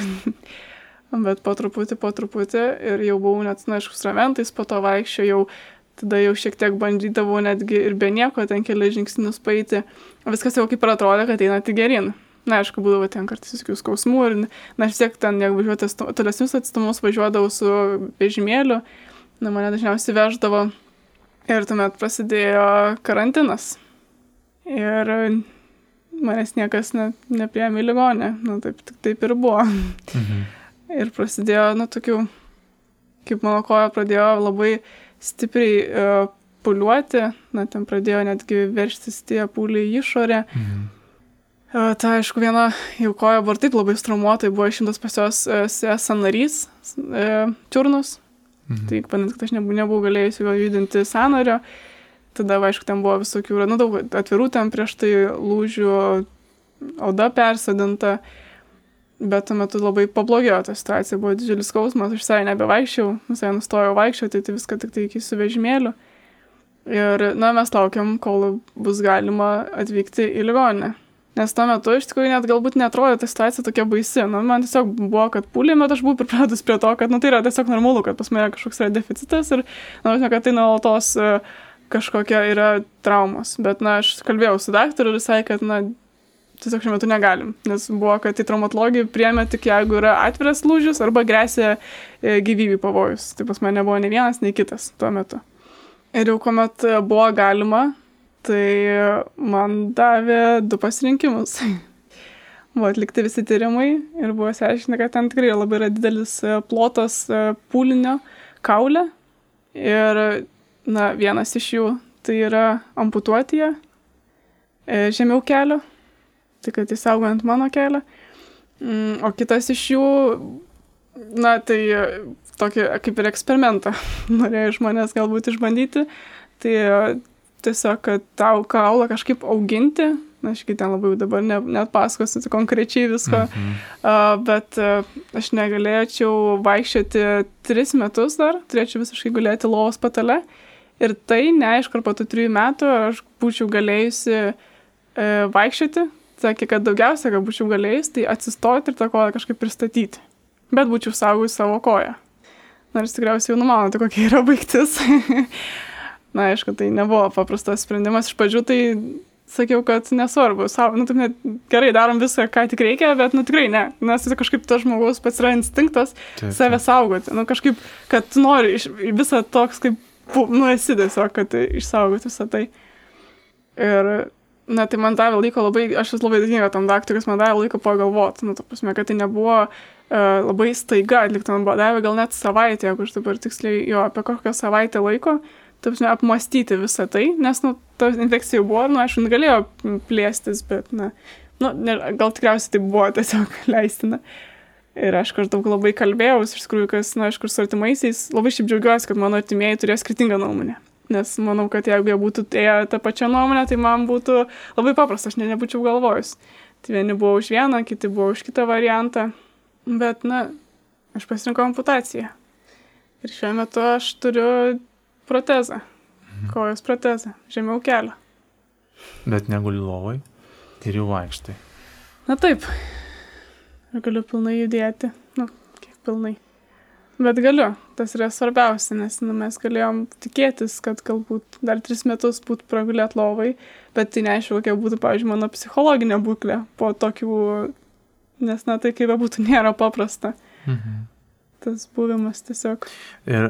Bet po truputį, po truputį ir jau buvau net, na, aišku, ramentais, po to vaikščiojau, tada jau šiek tiek bandydavau netgi ir be nieko ten keli žingsnius paeiti. Viskas jau kaip ir atrodė, kad eina tik gerin. Na, aišku, būdavo ten kartais visokių skausmų ir, na, aš tiek ten, jeigu važiuoti tolesnius atstumus, važiuodavau su vežimėliu, na, mane dažniausiai veždavo ir tuomet prasidėjo karantinas. Ir manęs niekas ne, nepriemi ligonę, na, taip, taip ir buvo. Mhm. Ir prasidėjo, na, tokių, kaip mano koja pradėjo labai stipriai uh, puliuoti, na, ten pradėjo netgi verštis tie pūliai į išorę. Mhm. Tai aišku, viena jau koja buvo taip labai strumuota, buvo išimtas pas jos uh, sanarys, uh, čiurnus. Mhm. Tai panant, kad aš nebuvau, nebuvau galėjusi jo judinti sanario. Tada, aišku, ten buvo visokių, nu, daug atvirų ten prieš tai lūžių, oda persodinta. Bet tuo metu labai pablogėjo ta situacija, buvo didžiulis skausmas, aš visai nebevaikščiau, visai nustojau vaikščioti, tai viską tik tai iki su vežimėliu. Ir, na, mes laukiam, kol bus galima atvykti į ligoninę. Nes tuo metu iš tikrųjų net galbūt netrodė ta situacija tokia baisi. Nu, man tiesiog buvo, kad pūlė, bet aš buvau pripratus prie to, kad nu, tai yra tiesiog normalu, kad pas mane kažkoks yra deficitas ir, na, nu, kad tai nuolatos e, kažkokia yra traumos. Bet, na, aš kalbėjau su daktaru ir sakė, kad, na, tiesiog šiuo metu negalim. Nes buvo, kad į traumatologiją priemė tik jeigu yra atviras lūžis arba grėsia e, gyvybį pavojus. Tai pas mane nebuvo ne vienas, nei kitas tuo metu. Ir jau kuomet buvo galima, tai man davė du pasirinkimus. buvo atlikti visi tyrimai ir buvo išsiaiškinta, kad ten tikrai labai yra didelis e, plotas e, pūlinio kaulė. Ir, na, vienas iš jų tai yra amputuotija e, žemiau kelio, tai kad įsaugant mano kelią. Mm, o kitas iš jų, na, tai tokį kaip ir eksperimentą norėjo iš manęs galbūt išbandyti. Tai tiesiog, kad tau kaulą kažkaip auginti, na, aš ten labai dabar ne, net pasakosiu konkrečiai visko, -hmm. uh, bet uh, aš negalėčiau vaikščioti tris metus dar, turėčiau visiškai gulėti lovos patale. Ir tai neaišku, ar po tų trijų metų aš būčiau galėjusi uh, vaikščioti. Sakė, kad daugiausia, ką būčiau galėjus, tai atsistoti ir tą koją kažkaip pristatyti. Bet būčiau saugus savo koją. Nors tikriausiai jau numanote, kokia yra baigtis. Na, aišku, tai nebuvo paprastas sprendimas. Iš pradžių tai sakiau, kad nesvarbu, savo, nu, taip net gerai darom viską, ką tik reikia, bet, nu, tikrai ne, nes tai kažkaip tas žmogus pats yra instinktas taip, save saugoti, nu, kažkaip, kad nori iš, visą toks, kaip, nu, esi tiesiog, kad išsaugoti visą tai. Ir, na, tai man davė laiko labai, aš esu labai dėkinga tam daktarui, man davė laiko pagalvoti, nu, ta prasme, kad tai nebuvo uh, labai staiga atlikta, man davė gal net savaitę, jeigu aš dabar tiksliai jo apie kokią savaitę laiko, uh, tapsime, apmastyti visą tai, nes, nu, ta infekcija jau buvo, nu, aišku, galėjo plėstis, bet, na, nu, gal tikriausiai tai buvo tiesiog leistina. Ir aišku, aš daug labai kalbėjau, iš tikrųjų, kas, na, aišku, su artimaisiais, labai šiaip džiaugiuosi, kad mano artimieji turėjo skirtingą nuomonę. Nes manau, kad jeigu jie būtų ėję tą pačią nuomonę, tai man būtų labai paprasta, aš ne, nebūčiau galvojus. Tai vieni buvo už vieną, kiti buvo už kitą variantą. Bet, na, aš pasirinkau amputaciją. Ir šiuo metu aš turiu protezą. Mhm. Kojos protezą, žemiau kelio. Bet neguli lovai ir jau vaikštai. Na taip. Ir galiu pilnai judėti. Nu, kiek pilnai. Bet galiu, tas yra svarbiausia, nes nu, mes galėjom tikėtis, kad galbūt dar tris metus būtų pragulėt lovai, bet tai neaišku, kokia būtų, pavyzdžiui, mano psichologinė būklė po tokių, nes, na, tai kaip būtų, nėra paprasta. Mhm tas buvimas tiesiog. Ir,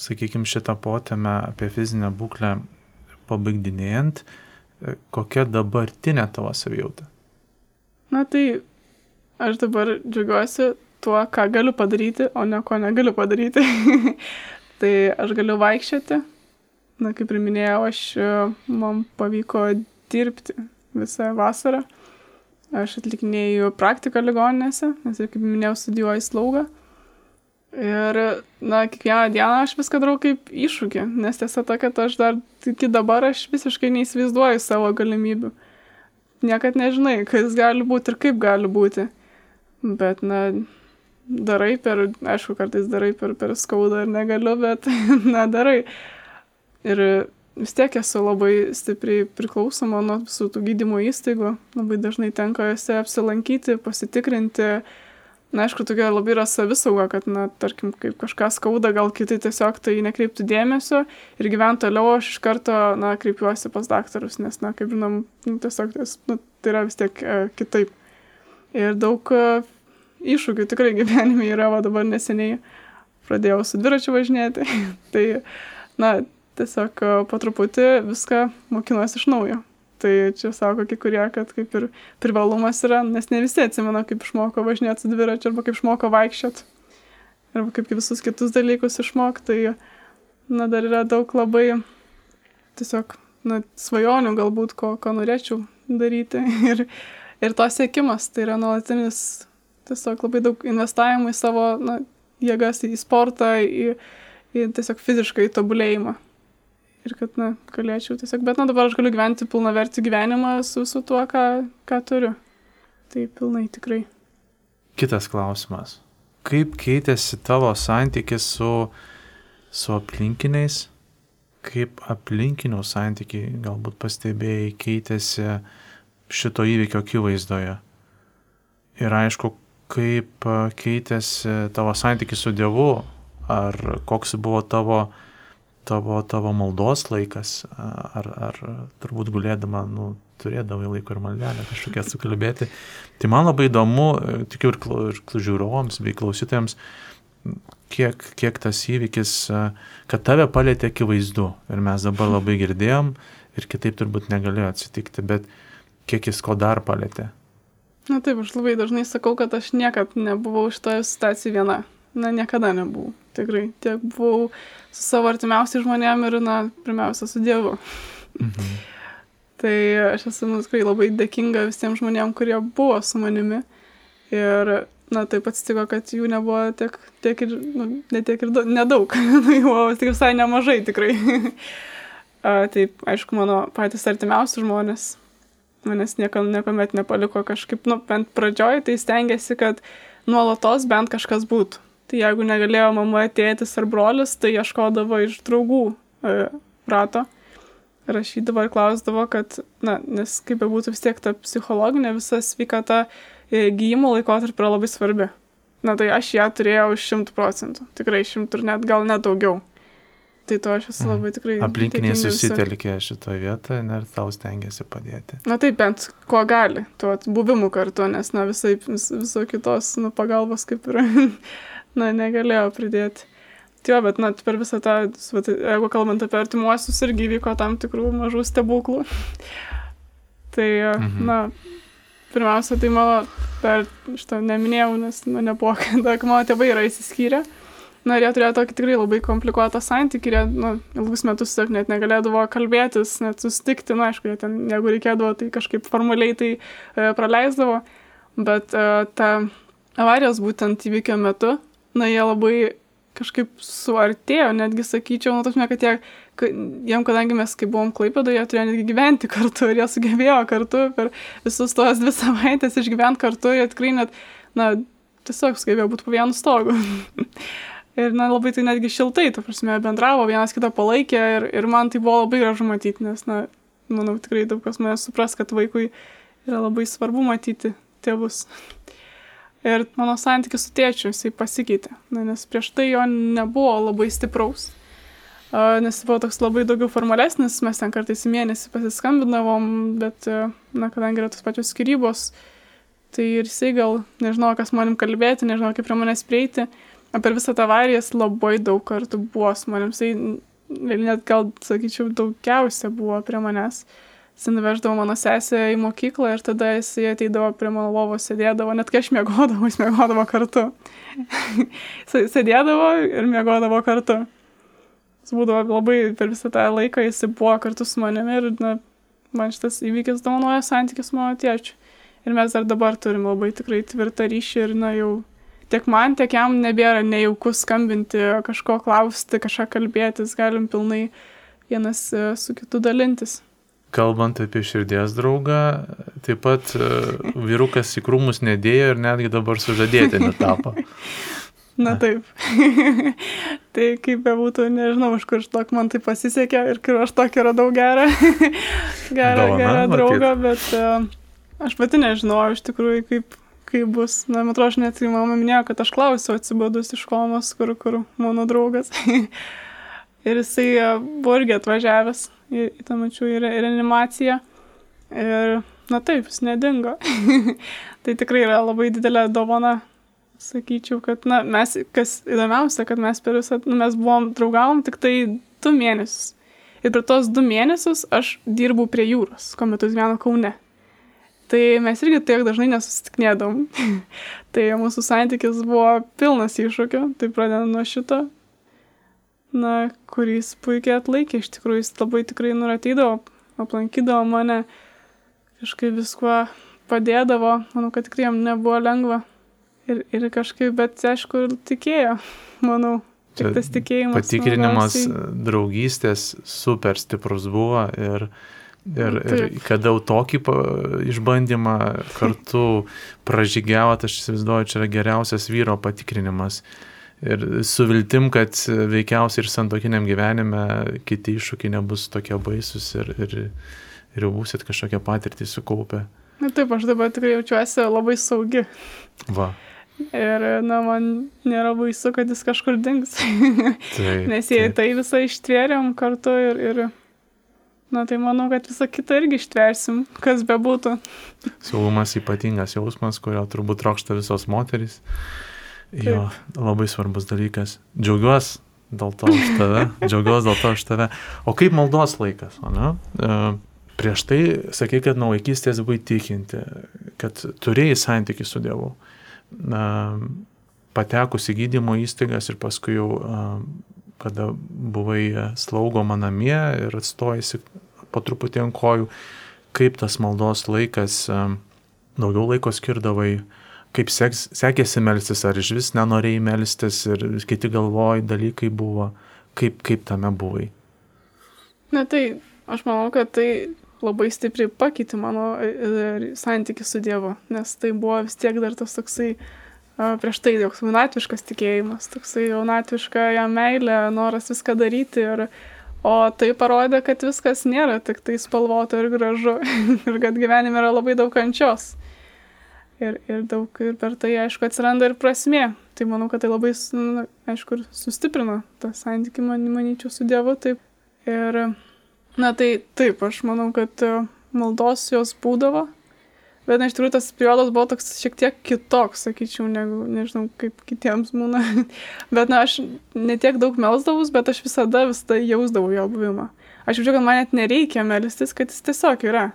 sakykime, šitą potėmę apie fizinę būklę pabaigdinėjant, e, kokia dabartinė tavo savijauta? Na tai aš dabar džiugiuosi tuo, ką galiu padaryti, o ne ko negaliu padaryti. tai aš galiu vaikščioti, na, kaip ir minėjau, aš, e, man pavyko dirbti visą vasarą. Aš atlikinėjau praktiką ligoninėse, nes ir kaip minėjau, studijuoju slaugą. Ir, na, kiekvieną dieną aš viską darau kaip iššūkį, nes tiesa ta, kad aš dar iki dabar aš visiškai neįsivaizduoju savo galimybių. Niekad nežinai, kas gali būti ir kaip gali būti. Bet, na, darai per, aišku, kartais darai per, per skaudą ir negaliu, bet, na, darai. Ir vis tiek esu labai stipriai priklausoma nuo visų tų gydymo įstaigų. Labai dažnai tenka juose apsilankyti, pasitikrinti, Na, aišku, tokia labai yra savisauga, kad, na, tarkim, kaip kažką skauda, gal kiti tiesiog tai nekreiptų dėmesio ir gyvent toliau aš iš karto, na, kreipiuosi pas daktarus, nes, na, kaip žinom, nu, tiesiog nu, tai yra vis tiek e, kitaip. Ir daug e, iššūkių tikrai gyvenime yra, o dabar neseniai pradėjau su dviračiu važinėti. tai, na, tiesiog e, po truputį viską mokinuosi iš naujo. Tai čia sako kai kurie, kad kaip ir privalumas yra, nes ne visi atsimena, kaip išmoko važinėti su dviračiu, arba kaip išmoko vaikščioti, arba kaip visus kitus dalykus išmokti. Tai, na, dar yra daug labai tiesiog, na, svajonių galbūt, ko, ko norėčiau daryti. Ir, ir to siekimas, tai yra nuolatinis, tiesiog labai daug investavimo į savo, na, jėgas, į sportą, į, į tiesiog fiziškai tobulėjimą ir kad, na, galėčiau tiesiog, bet, na, dabar aš galiu gyventi pilna verti gyvenimą su, su tuo, ką, ką turiu. Tai pilnai tikrai. Kitas klausimas. Kaip keitėsi tavo santykis su, su aplinkiniais? Kaip aplinkinių santykiai galbūt pastebėjai keitėsi šito įvykio akivaizdoje? Ir aišku, kaip keitėsi tavo santykis su Dievu? Ar koks buvo tavo tavo, tavo maldos laikas, ar, ar turbūt gulėdama, nu, turėdavai laiko ir maldelę kažkokią sukalbėti. Tai man labai įdomu, tikiu ir, ir žiūrovams bei klausytojams, kiek, kiek tas įvykis, kad tave palėtė akivaizdu. Ir mes dabar labai girdėjom ir kitaip turbūt negalėjo atsitikti, bet kiek jis ko dar palėtė. Na taip, aš labai dažnai sakau, kad aš niekad nebuvau šitoje situacijoje viena. Na, niekada nebuvau. Tikrai. Tiek buvau su savo artimiausiai žmonėm ir, na, pirmiausia, su Dievu. Mhm. tai aš esu nu, tikrai labai dėkinga visiems žmonėm, kurie buvo su manimi. Ir, na, taip atsitiko, kad jų nebuvo tiek, tiek ir, nu, ne tiek ir nedaug. nu, jų buvo tik visai nemažai tikrai. A, taip, aišku, mano patys artimiausi žmonės manęs niekam, niekuomet nepaliko kažkaip, nu, bent pradžioj, tai stengiasi, kad nuolatos bent kažkas būtų. Tai jeigu negalėjo mama, tėtis ar brolis, tai ieškodavo iš draugų e, rato. Rašydavo ir klausdavo, kad, na, nes kaip be būtų vis tiek ta psichologinė visa sveikata e, gyjimo laikotarpį yra labai svarbi. Na tai aš ją turėjau šimtų procentų. Tikrai šimtų ir net gal net daugiau. Tai to aš esu mhm. labai tikrai. Aplinkiniai susitelkė šitoje vietoje ir tau stengiasi padėti. Na taip, bent kuo gali, tuo buvimu kartu, nes, na, visai vis, viso kitos nu, pagalbos kaip ir na, negalėjo pridėti. Jo, bet, na, per visą tą, jeigu kalbant apie artimuosius, irgi vyko tam tikrų mažų stebuklų. tai, mhm. na, pirmiausia, tai mano, per šitą neminėjau, nes, na, nebuvo, kada mano tėvai yra įsiskyrę. Na, ir jie turėjo tokį tikrai labai komplikuotą santykį, jie, na, ilgus metus tiesiog net negalėdavo kalbėtis, net susitikti, na, aišku, jie ten, jeigu reikėdavo, tai kažkaip formaliai tai e, praleisdavo, bet e, ta avarijos būtent įvykio metu, na, jie labai kažkaip suartėjo, netgi sakyčiau, nu, tasme, kad jie, jiem, kadangi mes kai buvom klaipėdo, jie turėjo netgi gyventi kartu ir jie sugebėjo kartu per visus tos dvi savaitės išgyventi kartu ir tikrai net, na, tiesiog sugebėjo būti po vienu stogu. ir, na, labai tai netgi šiltai, ta prasme, bendravo, vienas kitą palaikė ir, ir man tai buvo labai gražu matyti, nes, na, manau, tikrai daug kas mane supras, kad vaikui yra labai svarbu matyti tėvus. Ir mano santykis su tėčiu, jisai pasikeitė, na, nes prieš tai jo nebuvo labai stipraus. Uh, nes buvo toks labai daugiau formalesnis, mes ten kartais į mėnesį pasiskambinavom, bet, uh, na, kadangi yra tos pačios skirybos, tai ir jisai gal nežinau, kas manim kalbėti, nežinau, kaip prie manęs prieiti. Per visą tą avariją jis labai daug kartų buvo su manim, jisai net gal, sakyčiau, daugiausia buvo prie manęs. Uh, jis nuveždavo mano sesę į mokyklą ir tada jis ateidavo prie mano lovos, sėdėdavo, net kai aš mėgodavau, jis mėgodavo kartu. sėdėdavo ir mėgodavo kartu. jis būdavo labai per visą tą laiką, jis buvo kartu su manimi ir na, man šitas įvykis dovanoja santykius mano tėčiu. Ir mes dar dabar turim labai tikrai tvirtą ryšį ir na jau tiek man, tiek jam nebėra nejauku skambinti, kažko klausti, kažką kalbėtis, galim pilnai vienas e, su kitu dalintis. Kalbant apie širdies draugą, taip pat e, vyrukas į krūmus nedėjo ir netgi dabar sužadėti netapo. Na taip. tai kaip bebūtų, nežinau, iš kur tok man tai pasisekė ir kur aš tokį radau gerą, gerą, Dovana, gerą draugą, bet uh, aš pati nežinojau iš tikrųjų, kaip, kaip bus. Na, man atrodo, aš net į mamą minėjau, kad aš klausiau atsibadus iš komos, kur, kur mano draugas. ir jisai uh, buvo irgi atvažiavęs į, į tą mačių į reanimaciją. Ir, na taip, jis nedingo. tai tikrai yra labai didelė dovana sakyčiau, kad, na, mes, kas įdomiausia, kad mes per visą, nu, mes buvom draugavom tik tai du mėnesius. Ir per tos du mėnesius aš dirbau prie jūros, kuo metu gyvenu Kaune. Tai mes irgi tiek dažnai nesusitiknėdom. tai mūsų santykis buvo pilnas iššūkių, tai pradedant nuo šito, na, kuris puikiai atlaikė, iš tikrųjų jis labai tikrai nuratydavo, aplankydavo mane, kažkaip viskuo padėdavo, manau, kad tikrai jam nebuvo lengva ir, ir kažkaip, bet aišku, tikėjo, manau. Tik tas tikėjimas. Patikrinimas draugystės super stiprus buvo ir, ir, ir kada jau tokį išbandymą kartu pražygiavot, aš įsivaizduoju, čia yra geriausias vyro patikrinimas. Ir su viltim, kad veikiausiai ir santokiniam gyvenime kiti iššūkiai nebus tokie baisus ir, ir, ir jau būsit kažkokią patirtį sukaupę. Na taip, aš dabar tikrai jaučiuosi labai saugi. Va. Ir, na, man nėra baisu, kad jis kažkur dings. Taip, Nes jei taip. tai visą ištvėrėm kartu ir, ir, na, tai manau, kad visą kitą irgi ištversim, kas bebūtų. Saugumas ypatingas jausmas, kurio turbūt trokšta visos moterys. Jo, taip. labai svarbus dalykas. Džiaugiuosi dėl to už tave. Džiaugiuosi dėl to už tave. O kaip maldos laikas, ne? Uh, prieš tai sakai, kad nuo vaikystės buvai tikinti, kad turėjai santykių su Dievu. Uh, patekus į gydymo įstaigas ir paskui jau, kada buvai slaugoma namie ir atstojasi po truputį ant kojų, kaip tas maldos laikas, daugiau laiko skirdavai, kaip seks, sekėsi melstis, ar iš vis nenorėjai melstis ir kiti galvoj dalykai buvo, kaip, kaip tame buvai. Na tai, aš manau, kad tai labai stipriai pakeitė mano e, e, santykių su Dievu, nes tai buvo vis tiek dar tas toksai prieš tai toks jaunatviškas tikėjimas, toksai jaunatviška jam meilė, noras viską daryti. Ir, o tai parodė, kad viskas nėra tik tai spalvota ir gražu ir kad gyvenime yra labai daug kančios. Ir, ir daug, ir per tai, aišku, atsiranda ir prasmė. Tai manau, kad tai labai, nu, aišku, ir sustiprino tą santykį, man, manyčiau, su Dievu. Taip. Ir Na tai taip, aš manau, kad e, maldos jos būdavo, bet na, iš tikrųjų tas periodas buvo toks šiek tiek kitoks, sakyčiau, negu, nežinau, kaip kitiems būna. bet na, aš netiek daug melsdavus, bet aš visada visada jausdavau jo buvimą. Aš jaučiu, kad man net nereikia melstis, kad jis tiesiog yra.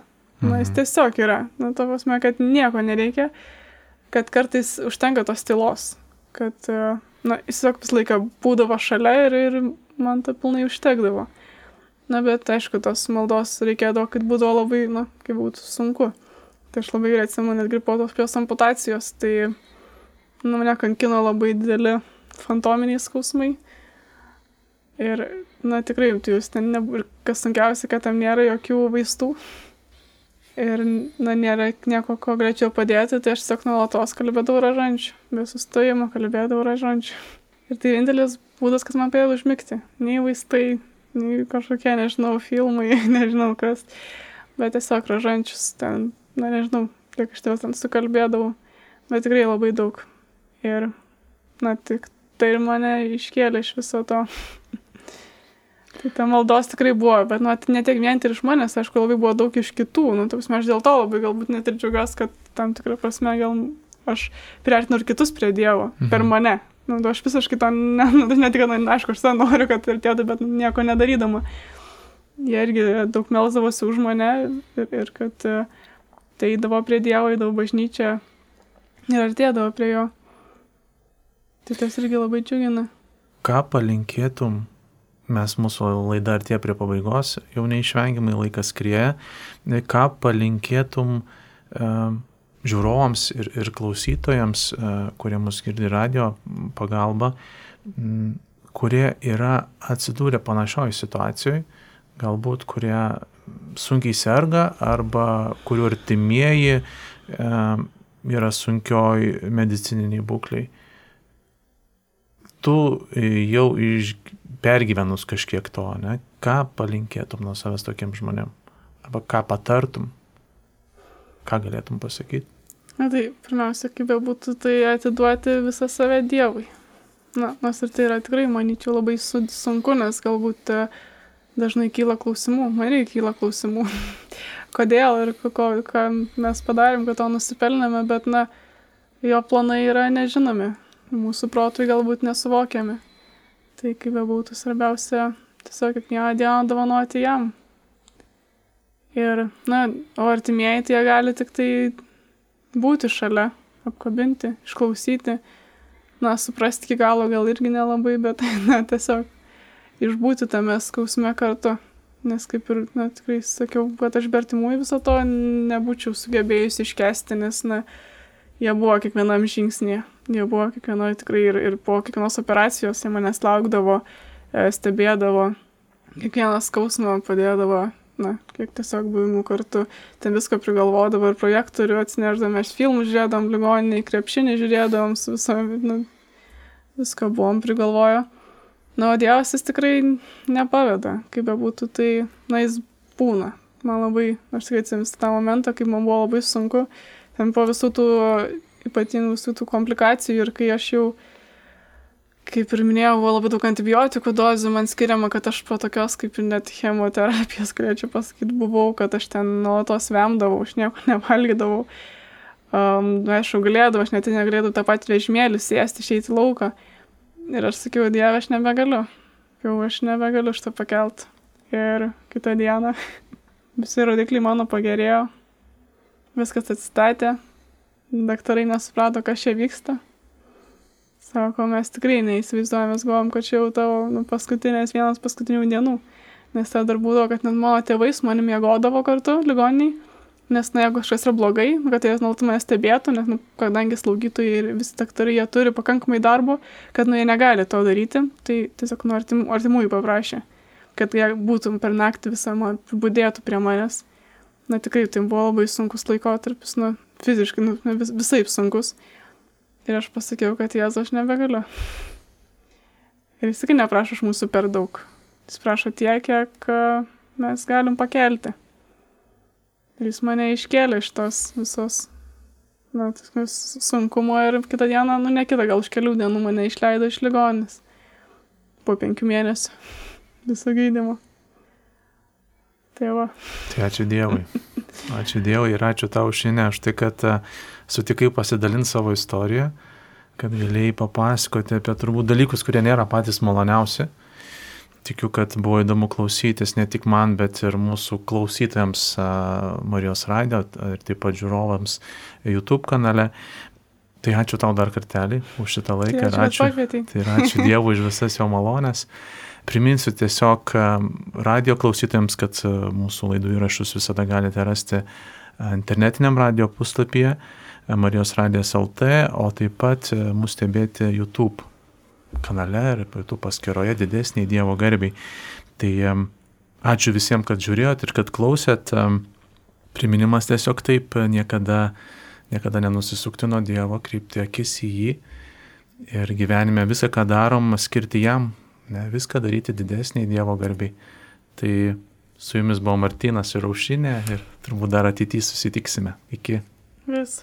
Na, jis mhm. tiesiog yra. Na, to prasme, kad nieko nereikia, kad kartais užtenka tos tylos, kad, e, na, jis tiesiog visą laiką būdavo šalia ir, ir man to pilnai užtekdavo. Na, bet aišku, tos maldos reikėdavo, kad būdavo labai, na, kaip būtų sunku. Tai aš labai gerai atsimenu, netgi po tos pios amputacijos, tai, nu, mane kankino labai dideli fantominiai skausmai. Ir, na, tikrai, tai jūs ten, ne, ir kas sunkiausia, kad tam nėra jokių vaistų. Ir, na, nėra nieko, ko greičiau padėti, tai aš tiesiog nuolatos kalbėdavau ražančių, be sustojimo kalbėdavau ražančių. Ir tai vienintelis būdas, kas man padėjo užmigti. Nei vaistai, kažkokie, nežinau, filmai, nežinau kas, bet tiesiog ražančius ten, na nežinau, kiek aš tavęs ten sukalbėdavau, bet tikrai labai daug. Ir, na, tik tai ir mane iškėlė iš viso to. Tai ta maldos tikrai buvo, bet, nu, ne tiek vien ir iš manęs, aišku, labai buvo daug iš kitų, nu, taip, aš dėl to labai galbūt net ir džiaugiuosi, kad tam tikrą prasme gal aš priartinu ir kitus prie Dievo mhm. per mane, Nu, aš visiškai to, ne, nu, ne tik, na, aišku, aš tą noriu, kad ir tėtų, bet nieko nedarydama. Jie irgi daug melzdavosi už mane ir, ir kad e, tai įdavo prie Dievo, įdavo bažnyčią ir artėdavo prie jo. Tai tas irgi labai džiugina. Ką palinkėtum mes mūsų laida artėja prie pabaigos, jau neišvengiamai laikas krieja. Ką palinkėtum uh, žiūrovams ir, ir klausytojams, uh, kurie mus girdi radio pagalba, m, kurie yra atsidūrę panašioj situacijoje, galbūt kurie sunkiai serga arba kurių artimieji uh, yra sunkioj medicininiai būkliai. Tu jau iš pergyvenus kažkiek to, ne, ką palinkėtum nuo savęs tokiem žmonėm? Arba ką patartum? Ką galėtum pasakyti? Na tai, pirmiausia, kaip be būtų, tai atiduoti visą save Dievui. Na, nors ir tai yra tikrai, manyčiau, labai sunku, nes galbūt e, dažnai kyla klausimų, man irgi kyla klausimų, kodėl ir ko, ką mes padarėm, kad to nusipelnėme, bet, na, jo planai yra nežinomi, mūsų protui galbūt nesuvokiami. Tai kaip bebūtų svarbiausia, tiesiog kiekvieną dieną dovanoti jam. Ir, na, o artimieji tai gali tik tai būti šalia, apkabinti, išklausyti, na, suprasti iki galo gal irgi nelabai, bet, na, tiesiog išbūti tame skausme kartu. Nes kaip ir, na, tikrai sakiau, kad aš bertimųjų viso to nebūčiau sugebėjusi iškesti, nes, na, jie buvo kiekvienam žingsnėje jie buvo kiekvienoje tikrai ir, ir po kiekvienos operacijos jie manęs laukdavo, e, stebėdavo, kiekvieną skausmą padėdavo, na, kiek tiesiog buvimų kartu, ten viską prigalvodavo ir projektorių atsineždami, aš filmus žiūrėdam, ligoniniai, krepšinį žiūrėdam, su viso, nu, viską buvom prigalvoję. Na, o Dievas jis tikrai nepaveda, kaip bebūtų, tai, na, jis būna. Man labai, aš tikrai atsimenu tą momentą, kai man buvo labai sunku, ten po visų tų ypatingų visų tų komplikacijų ir kai aš jau, kaip ir minėjau, buvo labai daug antibiotikų dozių man skiriama, kad aš po tokios kaip ir net chemoterapijos, galėčiau pasakyti, buvau, kad aš ten nuolatos vemdavau, aš nieko nevalgydavau. Um, aišku, galėdavau, aš net negalėdavau tą patį vežimėlį sėsti, išeiti į lauką. Ir aš sakiau, Dieve, aš nebegaliu. Jau aš nebegaliu šitą pakelt. Ir kitą dieną visi rodikliai mano pagerėjo, viskas atsistatė, daktarai nesuprato, kas čia vyksta. Sako, mes tikrai neįsivaizduojame, mes galvom, kad čia jau tavo nu, paskutinės vienas paskutinių dienų. Nes tada dar būdavo, kad net mano tėvai su manimi mėgodavo kartu ligoniniai. Nes, na, jeigu kažkas yra blogai, kad jie nuolatos mane stebėtų, nes, nu, kadangi slaugytojai ir visi daktarai, jie turi pakankamai darbo, kad, nu, jie negali to daryti, tai tiesiog nu, artim, artimųjų paprašė, kad jie būtų per naktį visą man būdėtų prie manęs. Na, tikrai tai buvo labai sunkus laikotarpis, nu, fiziškai, nu, vis, visai sunkus. Ir aš pasakiau, kad Jėzu aš nebegaliu. Ir jis tikrai neprašo iš mūsų per daug. Jis prašo tiek, kiek mes galim pakelti. Ir jis mane iškėlė iš tos visos na, sunkumo ir kitą dieną, nu ne kitą, gal už kelių dienų mane išleido iš ligonis. Po penkių mėnesių viso gydymo. Tai va. Tai ačiū Dievui. Ačiū Dievui ir ačiū tau šiandien už tai, kad e, sutikai pasidalinti savo istoriją, kad galėjai papasakoti apie turbūt dalykus, kurie nėra patys maloniausi. Tikiu, kad buvo įdomu klausytis ne tik man, bet ir mūsų klausytojams Marijos Radio ir taip pat žiūrovams YouTube kanale. Tai ačiū tau dar kartelį už šitą laiką tai ačiū ir ačiū, tai ačiū Dievui už visas jo malonės. Priminsiu tiesiog radio klausytojams, kad mūsų laidų įrašus visada galite rasti internetiniam radio puslapyje Marijos radijas LT, o taip pat mūsų stebėti YouTube kanale ir YouTube paskyroje didesniai Dievo garbiai. Tai ačiū visiems, kad žiūrėjot ir kad klausėt. Priminimas tiesiog taip, niekada, niekada nenusisukti nuo Dievo, krypti akis į jį ir gyvenime visą, ką darom, skirti jam, ne, viską daryti didesniai Dievo garbiai. Tai su jumis buvo Martinas ir Aušinė ir turbūt dar ateityje susitiksime. Iki. Vis.